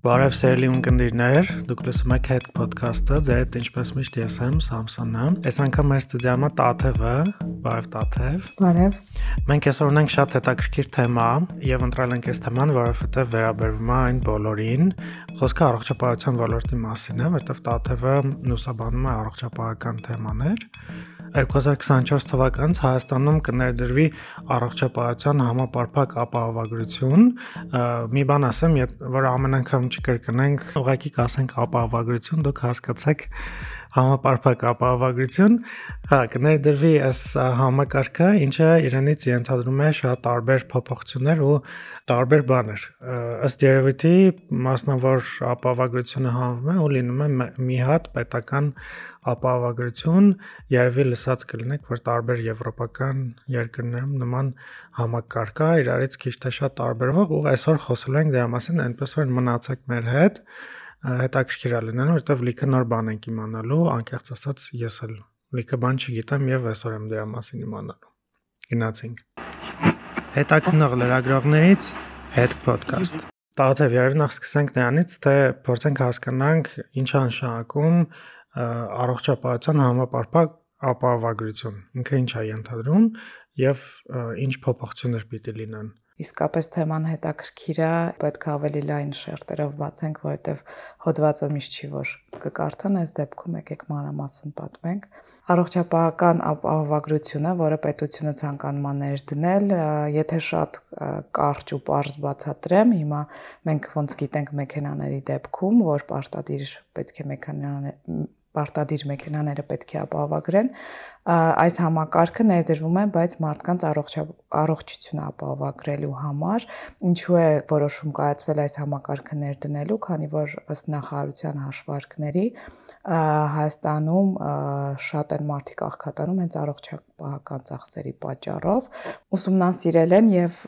Բարև սիրելի ունկնդիրներ, դուք լսում եք Head Podcast-ը, ձեր հետ ինչպես միշտ ես եմ Սամսոնը։ Այս անգամ մեր ստուդիայում է Տաթևը, բարև Տաթև։ Բարև։ Մենք այսօր ունենք շատ հետաքրքիր թեմա եւ ընտրել ենք այս թեման, որովհետեւ վերաբերվում է այն բոլորին։ Խոսքը առողջապահության ոլորտի մասին է, որովհետեւ Տաթևը նուսաբանում է առողջապահական թեմաներ 2024 թվականից Հայաստանում կներդրվի առողջապահության համապարփակ ապահովագրություն։ Մի բան ասեմ, որ ամեն անգամ չկրկնենք, ուղղակի կասենք ապահովագրություն, դուք հասկացեք համապարփակ ապահովագրություն, կներդրվի այս համակարգը, ինչը իրենից ենթադրում է շատ տարբեր փոփոխություններ ու տարբեր բաներ։ Ըստ երևույթի մասնավոր ապահովագրությունը հանվում է ու լինում է մի հատ պետական ապահովագրություն, երևի լսած կլինեք, որ տարբեր եվրոպական երկրներում նման համակարգ կա, իրարից քիչ թե շատ տարբերվող, ու այսօր խոսելու ենք դրա մասին, այնպես որ մնացեք մեր հետ հետաքրքիր է լինելու, որովհետև լիքը նոր բան ենք իմանալու, անկեղծ ասած ես էլ լիքը բան չգիտեմ եւ այսօր եմ դրա մասին իմանալու։ Գնացինք։ Հետաքնող լրագրողներից հետ ոդկաստ։ Տաղթև երբ նախ սկսենք նրանից, թե փորձենք հասկանանք ինչ է նշանակում առողջապահության համապարփակ ապահովագրություն։ Ինքը ինչ է ենթադրում եւ ինչ փոփոխություններ պիտի լինեն իսկապես թեման հետաքրքիր է, պետք է ավելի լայն շերտերով բացենք, որովհետև հոդվածը միշտ չի որ կկարդան, այս դեպքում եկեք մանրամասն պատմենք։ Առողջապահական ապահովագրությունը, որը պետությունը ցանկանում է ներդնել, եթե շատ կարճ ու པարզ բացատրեմ, հիմա մենք ոնց գիտենք մեքենաների դեպքում, որ պարտադիր պետք է մեքենաներ պարտադիր մեքենաները պետք է ապահովագրեն, այս համակարգը ներդրվում է, բայց մարդկանց առողջությունը ապահովագրելու համար, ինչու է որոշում կայացվել այս համակարգը ներդնելու, քանի որ ըստ նախարարության հաշվարկների Հայաստանում շատ են մարդիկ աղքատանում հենց առողջապահական ծախսերի պատճառով, ուսումնասիրել են եւ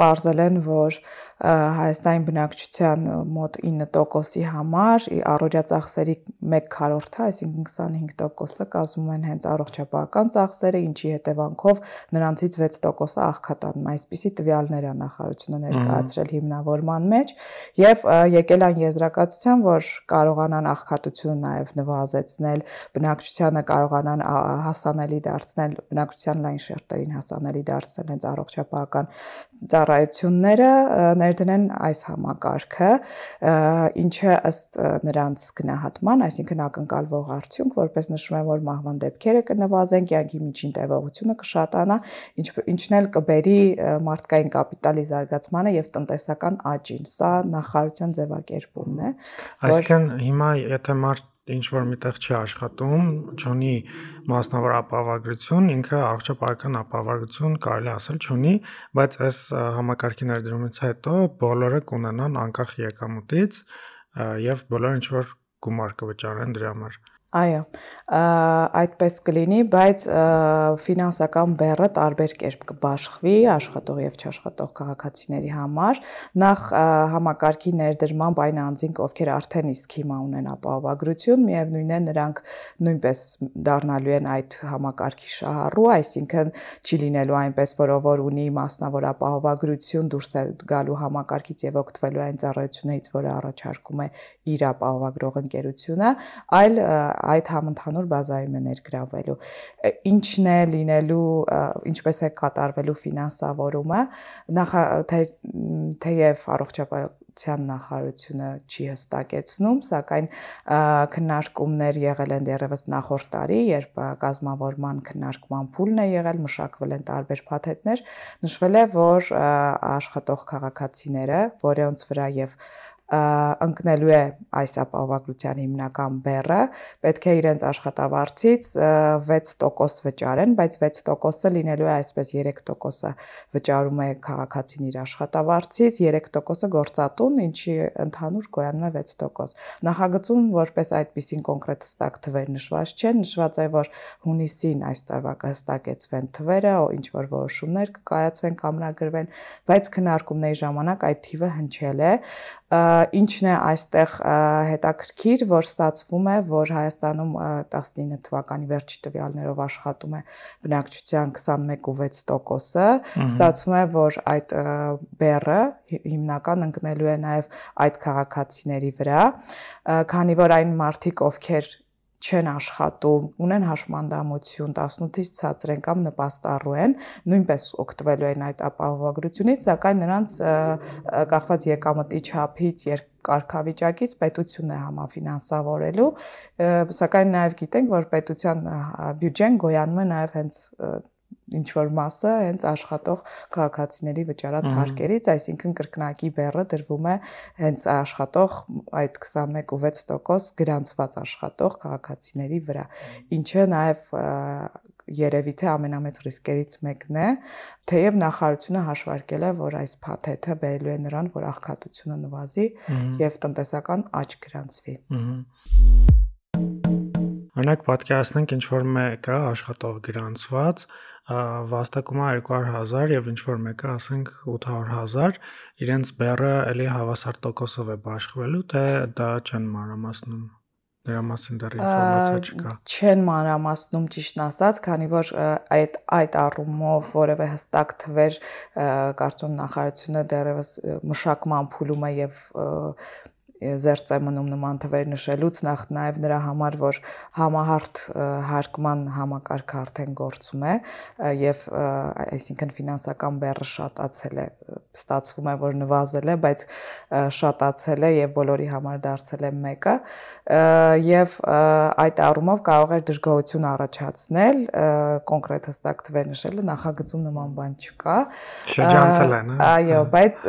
ողրզել են, որ Հայաստանի բնակչության մոտ 9%-ի համար առօրյա ծախսերի 1/4-ը, այսինքն 25%-ը կազմում են հենց առողջապահական ծախսերը, ինչի հետևանքով նրանցից 6%-ը աղքատանում։ Այսպիսի տվյալներ է նախարարությունը ներկայացրել հիմնավորման մեջ եւ եկել այն եզրակացության, որ կարողանան աղքատությունը նաեւ նվազեցնել, բնակչությանը կարողանան հասանելի դարձնել, բնակչության լայն շերտերին հասանելի դարձնել հենց առողջապահական ծառայությունները ներդնեն այս համակարգը, ինչը ըստ նրանց գնահատման, այսինքն ակնկալվող արդյունք, որպես նշում են, որ մահվան դեպքերը կնվազեն, կյանքի միջին տևողությունը կշատանա, ինչ, ինչն էլ կբերի մարդկային կապիտալի զարգացմանը եւ տնտեսական աճին։ Սա նախարարության ձևակերպումն է։ Այսինքն հիմա եթե մարդ ինչ որ միտեղ չի աշխատում, չունի մասնավոր ապահովագրություն, ինքը առողջապահական ապահովագրություն կարելի ասել չունի, բայց այս համակարգի ներդրումից հետո բոլորը կունենան անկախ եկամուտից եւ բոլորը ինչ որ գումար կվճարեն դրա համար։ Այո, այդպես կլինի, բայց ֆինանսական բեռը տարբեր կերպ կբաշխվի աշխատող եւ չաշխատող քաղաքացիների համար։ Նախ համակարգի ներդրմամբ այն անձինք, ովքեր արդեն իսկ հիմա ունեն ապահովագրություն, միևնույնն է նրանք նույնպես դառնալու են այդ համակարգի շահառու, այսինքն չի լինելու այնպես, որ ով որ ունի մասնավոր ապահովագրություն դուրս է գալու համակարգից եւ օգտվելու այն ծառայություններից, որը առաջարկում է իր ապահովագրող ընկերությունը, այլ այդ համընդհանուր բազայում է ներգրավվելու։ Ինչն է լինելու, ինչպես է կատարվելու ֆինանսավորումը, նախ թեև առողջապահության նախարարությունը չի հստակեցնում, սակայն քննարկումներ եղել են դեռևս նախորդ տարի, երբ կազմավորման քննարկման փուլն է եղել, մշակվել են տարբեր փաթեթներ, նշվել է, որ աշխատող քաղաքացիները, որոնց վրա եւ ընկնելու է այս ապահովագրության հիմնական բեռը, պետք է իրենց աշխատավարձից 6% վճարեն, բայց 6%-ը լինելու է այսպես 3%-ը վճարում է քաղաքացին իր աշխատավարձից, 3%-ը գործատուն, ինչի ընդհանուր գոյանում է 6%։ Նախագծում որպես այդպեսին կոնկրետ հստակ թվեր նշված չեն, նշված է, որ հունիսին այս տարվա կհստակեցվեն թվերը, ինչ որ որոշումներ կկայացվեն, կամրագրվեն, բայց քննարկումների ժամանակ այդ թիվը հնչել է Ինչն է այստեղ հետաքրքիր, որ ստացվում է, որ Հայաստանում 19 թվականի վերջի տվյալներով աշխատում է բնակչության 21.6%-ը, ստացվում է, որ այդ բեռը հիմնական ընկնելու է նաև այդ քաղաքացիների վրա, քանի որ այն մարդիկ, ովքեր չեն աշխատում, ունեն հաշմանդամություն 18-ից ցածր են կամ նպաստառու են, նույնպես օգտվելու են այդ ապահովագրությունից, սակայն նրանց կախված եկամտի չափից, կարգավիճակից պետությունն է համաֆինանսավորելու, սակայն նաև գիտենք, որ պետության բյուջեն գոյանում է նաև հենց ինչ որ մասը հենց աշխատող քաղաքացիների վճարած հարկերից, այսինքն կրկնակի բեռը դրվում է հենց աշխատող այդ 21.6% գրանցված աշխատող քաղաքացիների վրա, ինչը նաև երևի թե ամենամեծ ռիսկերից մեկն է, թեև նախարարությունը հաշվարկել է, որ այս փաթեթը բերելու է նրան, որ աղքատությունը նվազի եւ տնտեսական աճ գրանցվի։ Օրինակ պատկերացնենք ինչ որ մեկը աշխատող գրանցված վաստակում է 200.000 եւ ինչ որ մեկը ասենք 800.000 իրենց բեռը էլի հավասար տոկոսով է բաշխվելու թե դա չեն մանրամասնում դրա մասին դեռ ինֆորմացիա չկա չեն մանրամասնում ճիշտն ասած քանի որ այդ այդ առումով որևէ հստակ թվեր կարծում նախարարությունը դեռևս մշակման փուլում է եւ զերծ է մնում նման թվեր նշելուց նախ նաև նրա համար որ համահարթ հարկման համակարգը արդեն գործում է եւ այսինքն ֆինանսական բեռը շատացել է ստացվում է որ նվազել է բայց շատացել է եւ բոլորի համար դարձել է մեկը եւ այդ առումով կարող է դժգոհություն առաջացնել կոնկրետ հստակ թվեր նշելը նախագծում նման բան չկա շրջանցել են այո բայց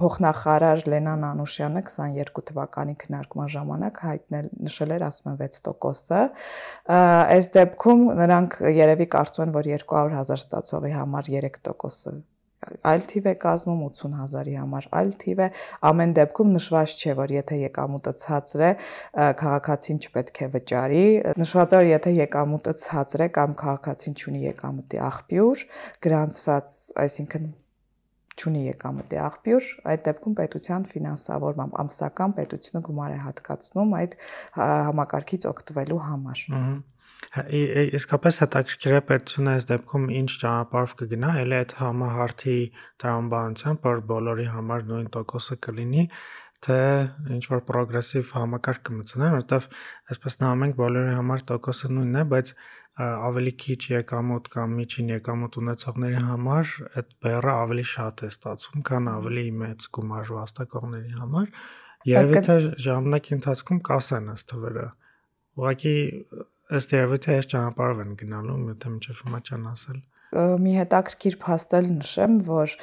փոխնախարար Լենան Անուշյանը 22 2022 թվականի քննարկման ժամանակ հայտնել նշել էր 16%-ը։ Այս դեպքում նրանք երևի կարծում են, որ 200.000 ստացողի համար 3%-ը այլ թիվ է կազմում 80000-ի համար այլ թիվ է ամեն դեպքում նշված չէ որ եթե եկամուտը ցածր է քաղաքացին չպետք է վճարի նշված է որ եթե եկամուտը ցածր է կամ քաղաքացին ունի եկամտի աղբյուր գրանցված այսինքն չունի եկամտի աղբյուր, այդ դեպքում պետության ֆինանսավորմամբ ամսական պետությունը գումար է հատկացնում այդ համակարգից օգտվելու համար։ հա, Իսկապես հետաքրքիր է պետությունը այս դեպքում ինչ ճանապարհով կգնա, ելի այդ համահարթի տրամաբանությամբ, որ բոլորի համար նույն տոկոսը կլինի, թե ինչ որ պրոգրեսիվ համակարգ կմցնեն, որովհետև այսպես նայում ենք բոլորի համար տոկոսը նույնն է, բայց ավելի քիչ եկամուտ կամ միջին եկամուտ ունեցողների համար այդ բեռը ավելի շատ է ստացվում, քան ավելի մեծ գումար վաստակողների համար։ Երևի թե ժամանակի ընթացքում կասեն ըստ թվերը։ Ուղղակի ըստ երևի թե այս ճանապարհով են գնալու, եթե միջև հիմա չան ասել մի հետաքրքիր փաստել նշեմ, որ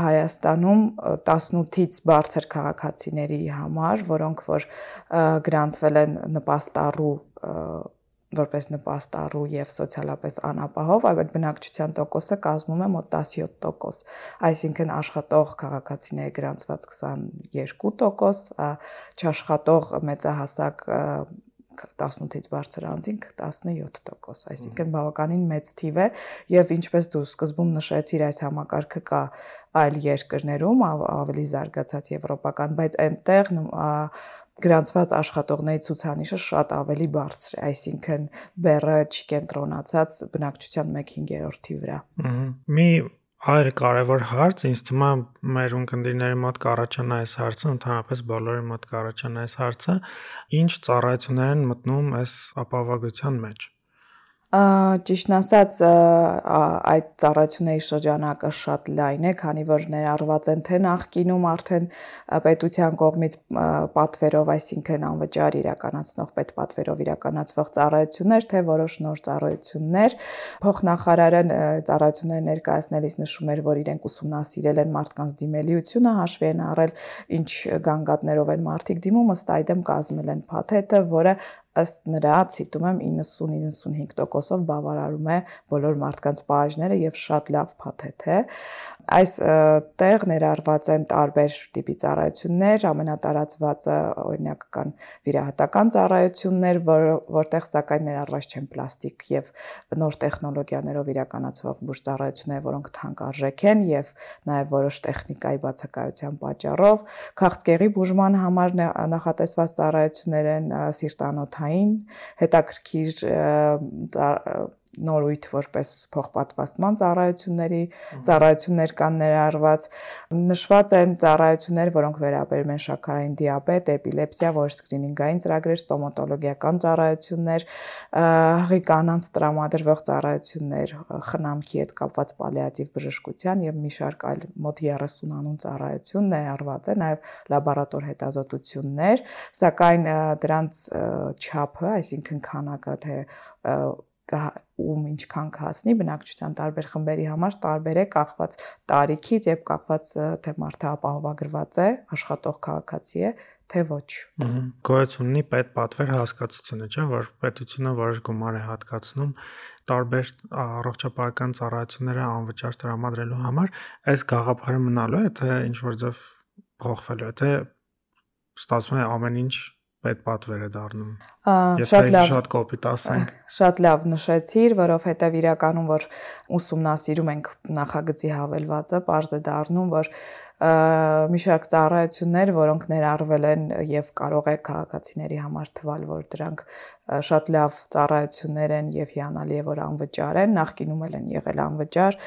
Հայաստանում 18-ից բարձր քաղաքացիների համար, որոնք որ գրանցվել են նպաստառու որպես նպաստառու եւ սոցիալապես անապահով, այդ բնակչության տոկոսը կազմում է մոտ 17%, այսինքն աշխատող քաղաքացիների գրանցված 22%, չաշխատող մեծահասակ 18-ից բարձր անձինք 17%, այսինքն բավականին մեծ թիվ է եւ ինչպես դու սկզբում նշեցիր, այս համակարգը կա այլ երկրներում, ավելի զարգացած եվրոպական, բայց այնտեղ գրանցված աշխատողների ցուցանիշը շատ ավելի բարձր է, այսինքն բեռը չի կենտրոնացած բնակչության 1/5-ի վրա։ Մի այլ կարևոր հարց, ինձ թվում է մեր ունկնդիրների մոտ կառաջանա այս հարցը, ընդհանրապես բոլորի մոտ կառաջանա այս հարցը, ինչ ծառայություններ են մտնում այս ապահովագրության մեջ։ Ճիշտն ասած, այդ ծառայությունների շրջանակը շատ լայն է, քանի որ ներառված են թե նախկինում արդեն պետության կողմից պատվերով, այսինքն անվճար իրականացնող պետպատվերով իրականացվող ծառայություններ, թե որոշ նոր ծառայություններ։ Փոխնախարարը ծառայություններ ներկայացնելիս նշում էր, որ իրենք ուսումնասիրել են մարդկանց դիմելիությունը, հաշվի են առել ինչ գանգատներով են մարդիկ դիմում, ըստ այդմ կազմել են փաթեթը, որը ըստ նրա ցիտում եմ 90-95%-ով բավարարում է բոլոր մարդկանց պահանջները եւ շատ լավ փաթեթ է այս տեղ ներառված են տարբեր տիպի ծառայություններ ամենատարածվածը օրինակ կան վիրահատական ծառայություններ որ, որտեղ սակայն ներառված չեն պլաստիկ եւ նոր տեխնոլոգիաներով իրականացվող բուժ ծառայություններ որոնք թանկարժեք են եւ նաեւ որոշ տեխնիկայի բացակայության պատճառով քաղցկեղի բուժման համար նախատեսված ծառայություններ են սիրտանոթային հետաքրքիր նորույթ որպես փոխպատվաստման ծառայությունների ծառայություններ կան ներառված նշված են ծառայություններ, որոնք վերաբերում են շաքարային դիաբետ, էպիլեպսիա, որ սկրինինգային ծրագրեր, ստոմատոլոգիական ծառայություններ, հղի կանանց տրամադրվող ծառայություններ, խնամքի հետ կապված պալիատիվ բժշկության եւ մի շարք այլ մոտ 30 անուն ծառայություն ներառված է, նաեւ լաբորատոր հետազոտություններ, սակայն դրանց չափը, այսինքն քանակը թե ում ինչքան կհասնի բնակչության տարբեր խմբերի համար տարբեր է կախված տարիքից եւ կախված թե մարդը ապահովագրված է, աշխատող քաղաքացի է, թե ոչ։ Գոյություն ունի պետ պատվեր հասկացությունը, չէ՞, որ պետությունը որոշ գումար է հատկացնում տարբեր առողջապահական ծառայությունները անվճար տրամադրելու համար, այս գաղափարը մնալու է, թե ինչ որ ձև փոխվելու է, թե ստացվում է ամեն ինչ պետ պատվեր է դառնում։ Շատ լավ, շատ կոպիտ ասենք։ Շատ լավ նշեցիր, որովհետև իրականում որ ուսումնասիրում ենք նախագծի հավելվածը, པարզ է դառնում, որ մի շարք ծառայություններ, որոնք ներառվել են եւ կարող է քաղաքացիների համար թվալ, որ դրանք շատ լավ ծառայություններ են եւ հիանալի է որ անվճար են, նախկինում են եղել անվճար։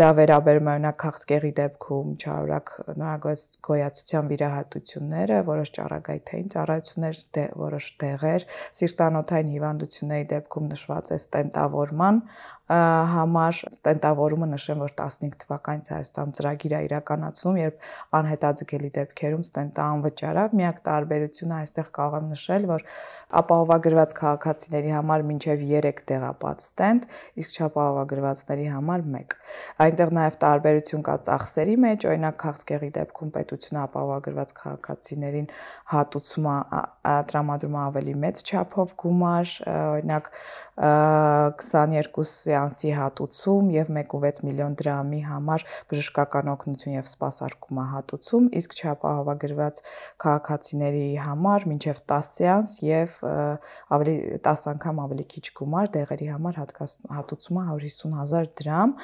Դա վերաբերում է օրինակ քաղցկեղի դեպքում չարորակ նորագոյացության վիրահատությունները, որոշ ճառագայթային ծառայություններ, դե, որոշ դեղեր, սիրտանոթային հիվանդությունների դեպքում նշված է ստենտավորման համար ստենտավորումը նշեմ, որ 15 թվականից Հայաստան ծրագիր է իրականացվում, երբ անհետաձգելի դեպքերում ստենտը անվճար է։ Միակ տարբերությունը այստեղ կարող եմ նշել, որ ապահովագրված քաղաքացիների համար մինչև 3 տեղապատ ստենտ, իսկ չապահովագրվածների համար 1։ Այնտեղ նաև տարբերություն կա ծախսերի մեջ, օրինակ քաղցկեղի դեպքում պետությունը ապահովագրված քաղաքացիներին հատուցում է տրամադրում ավելի մեծ չափով գումար, օրինակ 22 սեանսի հատուցում եւ 1.6 միլիոն դրամի համար բժշկական օգնություն եւ սպասարկումը հատուցում, իսկ չապահովագրված քաղաքացիների համար մինչեւ 10 սեանս եւ ավելի 10 անգամ ավելի քիչ գումար դեղերի համար հատուցումը 150000 դրամ։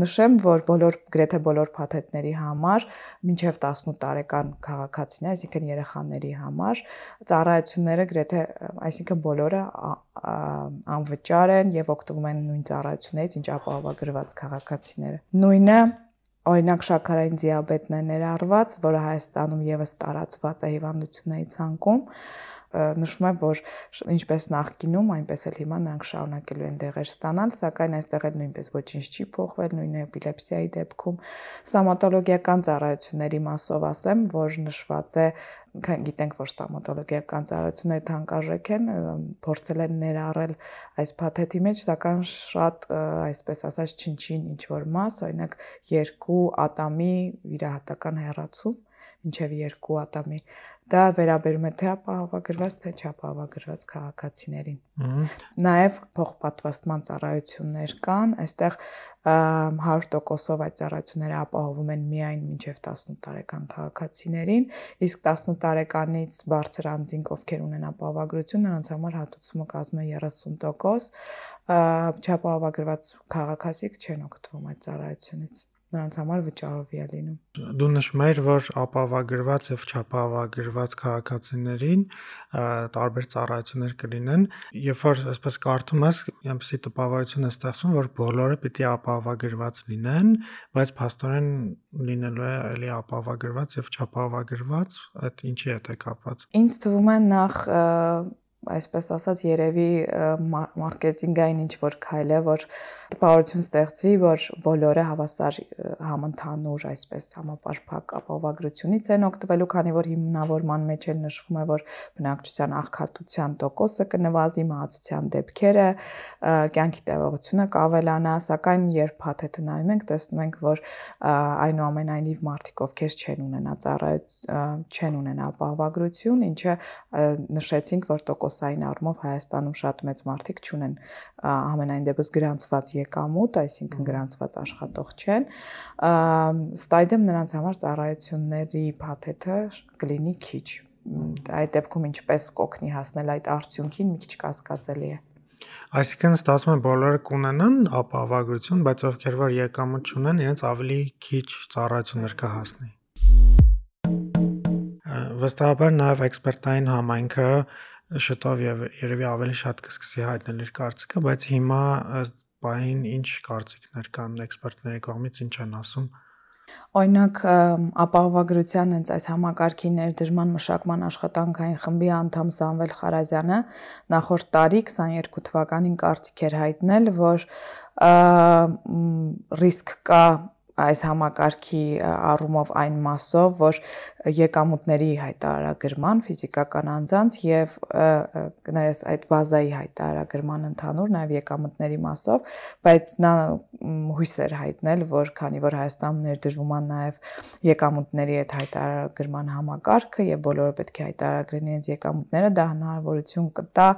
Նշեմ, որ բոլոր գրեթե բոլոր փաթեթների համար մինչեւ 18 տարեկան քաղաքացիներ, այսինքն երեխաների համար ծառայությունները գրեթե, այսինքն բոլորը անվճար են եւ օգտվում են նույն ծառայություններից, ինչ ապահովագրված քաղաքացիները։ Նույնը օրինակ շաքարային դիաբետն է ներառված, որը Հայաստանում եւս տարածված է հիվանդությունների ցանկում նշում եմ, որ ինչպես նախկինում, այնպես էլ հիմա նրանք շարունակելու են դեղեր ստանալ, սակայն այստեղ էլ նույնպես ոչինչ չի փոխվել, նույն էպիլեպսիայի դեպքում ստոմատոլոգիական ծառայությունների մասով ասեմ, որ նշված է գիտենք, որ ստոմատոլոգիական ծառայությունները թանկարժեք են, փորձել են ներառել այս փաթեթի մեջ, սակայն շատ, այսպես ասած, չնչին ինչ որ մաս, օրինակ երկու ատամի վիրահատական հեռացում մինչև երկու ատամի Դա վերաբերում է թե ապահովագրված, թե չապահովագրված քաղաքացիներին։ Նաև փոխպատվաստման ծառայություններ կան, այստեղ 100%-ով այդ ծառայությունները ապահովում են միայն մինչև 18 տարեկան քաղաքացիներին, իսկ 18 տարեկանից բարձր անձինք, ովքեր ունեն ապահովագրություն, նրանց համար հատուցումը կազմում է 30%, չապահովագրված քաղաքացիք չեն օգտվում այդ ծառայությունից նրանց համար վճարովի է լինում։ Դու նշում ես, որ ապահովագրված եւ չապահովագրված քաղաքացիներին տարբեր ծառայություններ կլինեն, երբ որ այսպես կարդում ես, այնպեսի տպավորություն է ստեղծում, որ բոլորը պիտի ապահովագրված լինեն, բայց փաստորեն լինելու է էլի ապահովագրված եւ չապահովագրված, այդ ինչի հետ է կապված։ Ինչ թվում է նախ այսպես ասած երևի մարքեթինգային ինչ որ քայլ է, որ տպավորություն ստեղծվի, որ բոլորը հավասար համընդհանուր այսպես համապարփակ ապահովագրությունից են օգտվելու, քանի որ հիմնավորման մեջ էլ նշվում է, որ բնակչության աղքատության տոկոսը կնվազի, մահացության դեպքերը, կյանքի տևողությունը կավելանա, սակայն երբ փաթեթը նայում ենք, տեսնում ենք, որ այնուամենայնիվ մարդիկ, ովքեր չեն ունենա ծառայություն, չեն ունենա ապահովագրություն, ինչը նշեցինք, որ տոկոս տոկոսային առումով Հայաստանում շատ մեծ մարդիկ չունեն ամենայն դեպս գրանցված եկամուտ, այսինքն գրանցված աշխատող չեն։ Ըստ այդմ նրանց համար ծառայությունների փաթեթը կլինի քիչ այդ դեպքում ինչպես կօգնի հասնել այդ արդյունքին մի քիչ կասկածելի է Այսինքն ստացվում է բոլորը կունենան ապահովագրություն, բայց ովքեր որ եկամուտ չունեն, իրենց ավելի քիչ ծառայություններ կհասնի։ Վստահաբար նաև էքսպերտային համայնքը շուտով եւ երևի ավելի շատ կսկսի հայտնել իր կարծիքը, բայց հիմա ըստ բային ինչ կարծիքներ կան էքսպերտների կողմից, ինչ են ասում Օրինակ ապահովագրության հենց այս համակարգի ներդրման մշակման աշխատանքային խմբի անդամ Սամվել Խարազյանը նախորդ տարի 22 թվականին կարծիք էր հայտնել, որ ռիսկ կա այս համակարգի առումով այն մասով, որ եկամուտների հայտարարագրման ֆիզիկական անձանց եւ կներես այդ բազայի հայտարարագրման ընդհանուր նաեւ եկամուտների մասով, բայց նա հույս էր հայտնել, որ քանի որ Հայաստանում ներդրվում է նաեւ եկամուտների այդ հայտարարագրման համակարգը եւ բոլորը պետք է հայտարարագրեն իրենց եկամուտները, դա հնարավորություն կտա,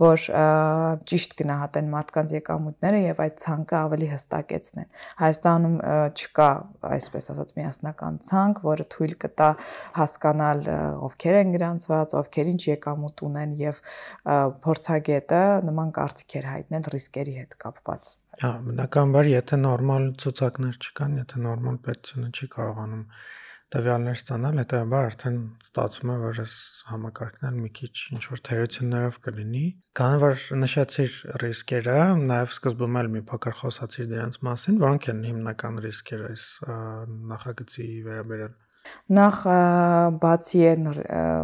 որ ճիշտ գնահատեն մարդկանց եկամուտները եւ այդ ցանկը ավելի հստակեցնեն։ Հայաստանում չկա, այսպես ասած, միասնական ցանկ, որը թույլ կտա հասկանալ ովքեր են գրանցված, ովքեր ինչ եկամուտ ունեն եւ փորձագետը նման կարծիք էր հայտնել ռիսկերի հետ կապված։ Հա, բնականաբար, եթե նորմալ ցուցակներ չկան, եթե նորմալ պետությունը չի կարողանում տվյալներ ստանալ, հետեւաբար արդեն ստացվում է, որ այս համակարգն էլ մի քիչ ինչ որ թերություններով կլինի։ Քանի որ նշեցիր ռիսկերը, նաև սկզբում էլ մի փոքր խոսացիր դրանց մասին, որոնք են հիմնական ռիսկերը այս նախագծի վերաբերյալ։ Նախ բացի այն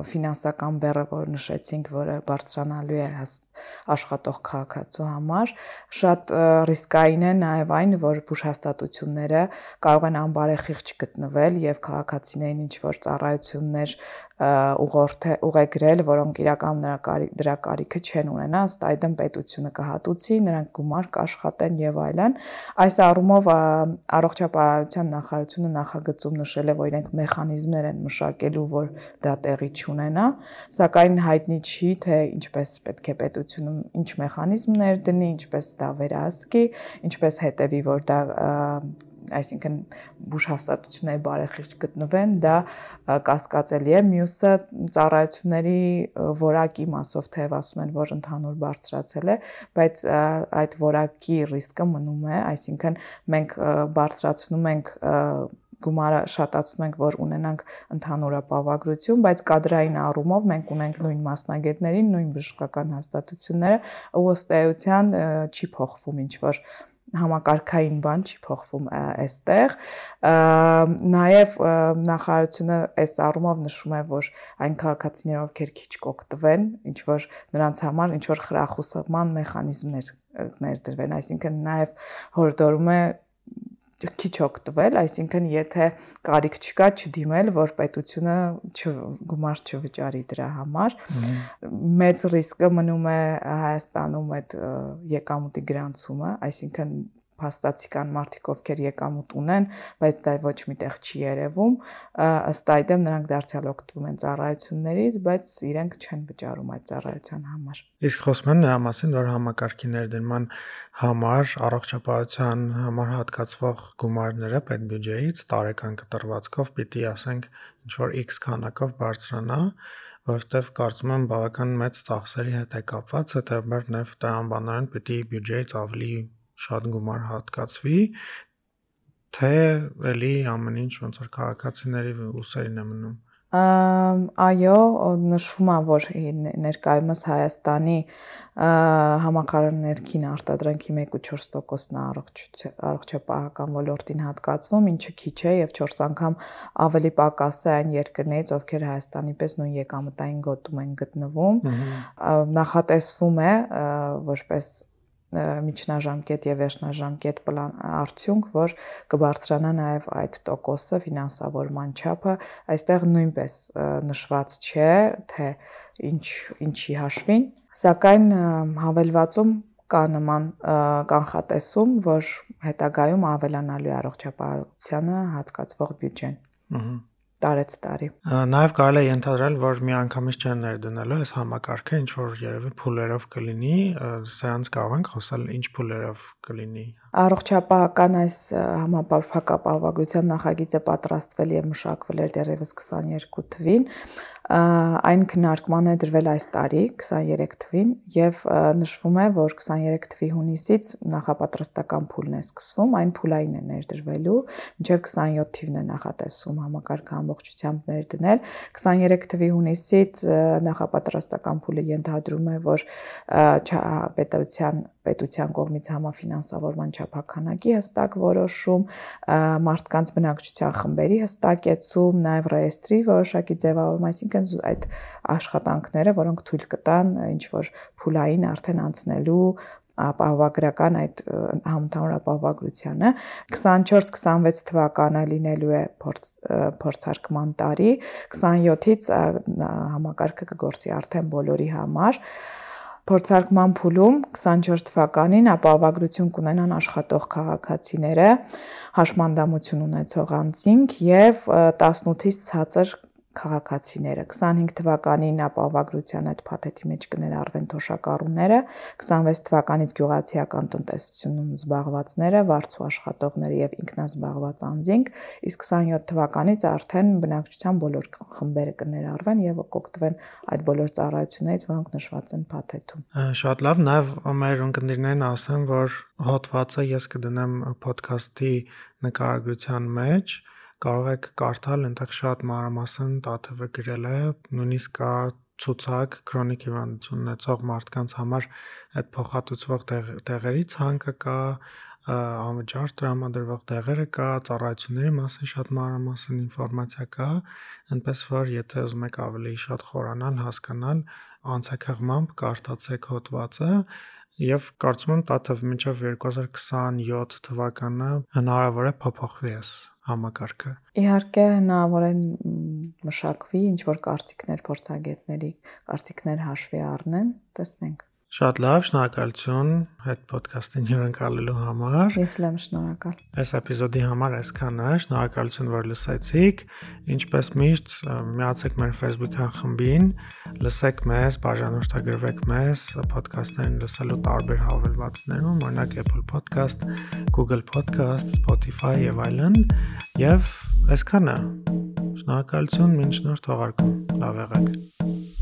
ֆինանսական բեռը, որ նշեցինք, որը բարձրանալու է աշխատող քաղաքացու համար, շատ ռիսկային է նաև այն, որ բուժհաստատությունները կարող են անբարեխիղճ գտնվել եւ քաղաքացիներին ինչ որ ծառայություններ ուղղորդ է ուղեգրել, որոնք իրական դրա կարիքը չեն ունենա, ըստ այդմ պետությունը կհատուցի, նրանք գումար կաշխատեն եւ այլն։ Այս առումով առողջապահության նախարարությունը նախագծում նշել է, որ իրենք մեխանիզմներ են մշակելու, որ դա տեղի չունենա, սակայն հայտնի չի, թե ինչպես պետք է պետությունը ինչ մեխանիզմներ դնի, ինչպես դա վերահսկի, ինչպես հետևի, որ դա այսինքն բուժհաստատությունների բարեխիղճ գտնվեն, դա կասկածելի է։ Մյուսը ծառայությունների որակի մասով թեև ասում են, որ ընդհանուր բարձրացել է, բայց այդ որակի ռիսկը մնում է, այսինքն մենք բարձրացնում ենք գումարը շատացնում ենք, որ ունենանք ընդհանուր ապահովագրություն, բայց կադրային առումով մենք ունենք նույն մասնագետներին, նույն բժշկական հաստատությունները, ըստ էության չի փոխվում ինչ որ համակարգային բան չի փոխվում այստեղ նաև նախարարությունը այս առումով նշում է որ այն քաղաքացիներով ովքեր քիչ կօգտվեն ինչ որ նրանց համար ինչ որ խրախուսման մեխանիզմներ ներդրվեն այսինքն նաև հորդորում է քիչ օգտվել, այսինքն եթե կարիք չկա չդիմել, որ պետությունը գումար չվճարի դրա համար։ Մեծ ռիսկը մնում է Հայաստանում այդ եկամուտի գրանցումը, այսինքն փաստացի կան մարդիկ, ովքեր եկամուտ ունեն, բայց դա ոչ միտեղ չի երևում, ըստ այդմ նրանք դարձյալ օգտվում են ծառայություններից, բայց իրենք չեն վճարում այդ ծառայության համար։ Իսկ խոսում են նրա մասին, որ համակարգի ներդրման համար առողջապահության համար հատկացվող գումարները պետբյուջեից տարեկան կտրվածքով պիտի ասենք ինչ որ X քանակով բարձրանա, որովհետև կարծում եմ բավական մեծ ծախսերի հետ է կապված, հետեւաբար նաև տրամաբանորեն պիտի բյուջեից ավելի շատ գումար հատկացվի, թե էլի ամեն ինչ ոնց որ քաղաքացիների ուսերին է մնում այո նշվում է որ ներկայումս Հայաստանի համակարգ ներքին արտադրանքի 1.4%-ն է առողջապահական ոլորտին հատկացվում, ինչը քիչ է եւ 4 անգամ ավելի պակաս է այն երկրներից, ովքեր Հայաստանի պես նույն եկամտային գոտում են գտնվում։ Նախատեսվում է որպես միջնաժամկետ եւ վերջնաժամկետ պլան արդյունք, որ կբարձրանա նաեւ այդ տոկոսը ֆինանսավորման չափը, այստեղ նույնպես նշված չէ, թե ինչ ինչի հաշվին, սակայն հավելվածում կա նման կանխատեսում, որ հետագայում ավելանալու է առողջապահությանը հատկացվող բյուջեն։ Ահա տարեց տարի։ Նաև կարելի է ենթադրել, որ միանգամից չեն ներդնելու այս համակարգը, ինչ որ երևի փուլերով կլինի, սրանց կարող ենք խոսալ ինչ փուլերով կլինի Առողջապահական այս համապարփակապահովագրության նախագիծը պատրաստվել եւ մշակվել էր դեռևս 22 թվին այն քննարկման է դրվել այս տարի 23 թվին եւ նշվում է որ 23 թվի հունիսից նախապատրաստական փուլն է սկսվում այն փուլային է ներդրվելու մինչեւ 27 թիվն է նախատեսում համակարգը ամբողջությամբ ներդնել 23 թվի հունիսից նախապատրաստական փուլը ենթադրում է որ պետության պետության կողմից համաֆինանսավորման չափականակի հստակ որոշում, մարդկանց բնակչության խմբերի հստակեցում, նաև ռեեստրի որոշակի ձևավորում, այսինքն այդ աշխատանքները, որոնք թույլ կտան ինչ որ փուլային արդեն անցնելու ապահովագրական այդ համընդհանուր ապահովագրությանը 24-26 թվականը լինելու է փորձ փորձարկման տարի 27-ից համակարգը կգործի արդեն բոլորի համար փորձարկման փուլում 24 թվականին ապահովագրություն կունենան աշխատող քաղաքացիները, հաշմանդամություն ունեցող անձինք եւ 18-ից ցածր քաղաքացիները 25 թվականին ապահովագրության այդ փաթեթի մեջ կներառվեն թոշակառուները 26 թվականից գյուղացիական տնտեսությունում զբաղվածները վարձու աշխատողները եւ ինքնազբաղված անձինք իսկ 27 թվականից արդեն բնակչության բոլոր խմբերը կներառվեն եւ կօգտվեն այդ բոլոր ծառայություններից որոնք նշված են փաթեթում շատ լավ նաեւ մեր ունկնդիրներն ասեմ որ հոդվածը ես կդնեմ ոդքասթի նկարագրության մեջ կարող եք կարդալ, այնտեղ շատ մանրամասն Տաթևը գրել է, նույնիսկ կա ցուցակ քրոնիկ հիվանդություն ունեցող մարդկանց համար այդ փոխհատուցվող տեղերի ցանկը կա, անվճար տրամադրվող տեղերը կա, ծառայությունների մասին շատ մանրամասն ինֆորմացիա կա, այնպես որ եթե ուզում եք ավելի շատ խորանալ, հասկանալ, անցակղմամբ կարդացեք հոդվածը եւ կարծում եմ Տաթև մինչեւ 2027 թվականը հնարավոր է փոփոխվի այս համակարգը։ Իհարկե հնարավոր է մշակվի ինչ որ կարծիքներ փորձագետների, կարծիքներ հաշվի առնեն, տեսնենք։ Շատ լավ, շնորհակալություն այդ ոդքասթին հյուրընկալելու համար։ Ես լավ շնորհակալ։ Այս էպիզոդի համար այսքանը, շնորհակալություն որ լսեցիք։ Ինչպես միշտ, միացեք մեր Facebook-յան խմբին, լսեք մեզ, բաժանորդագրվեք մեզ ոդքասթերին լսելու տարբեր հավելվածներում, օրինակ Apple Podcast, Google Podcast, Spotify եւ այլն։ Եվ այսքանը։ Շնորհակալություն, մինչ նոր թողարկում։ Լավ եղեք։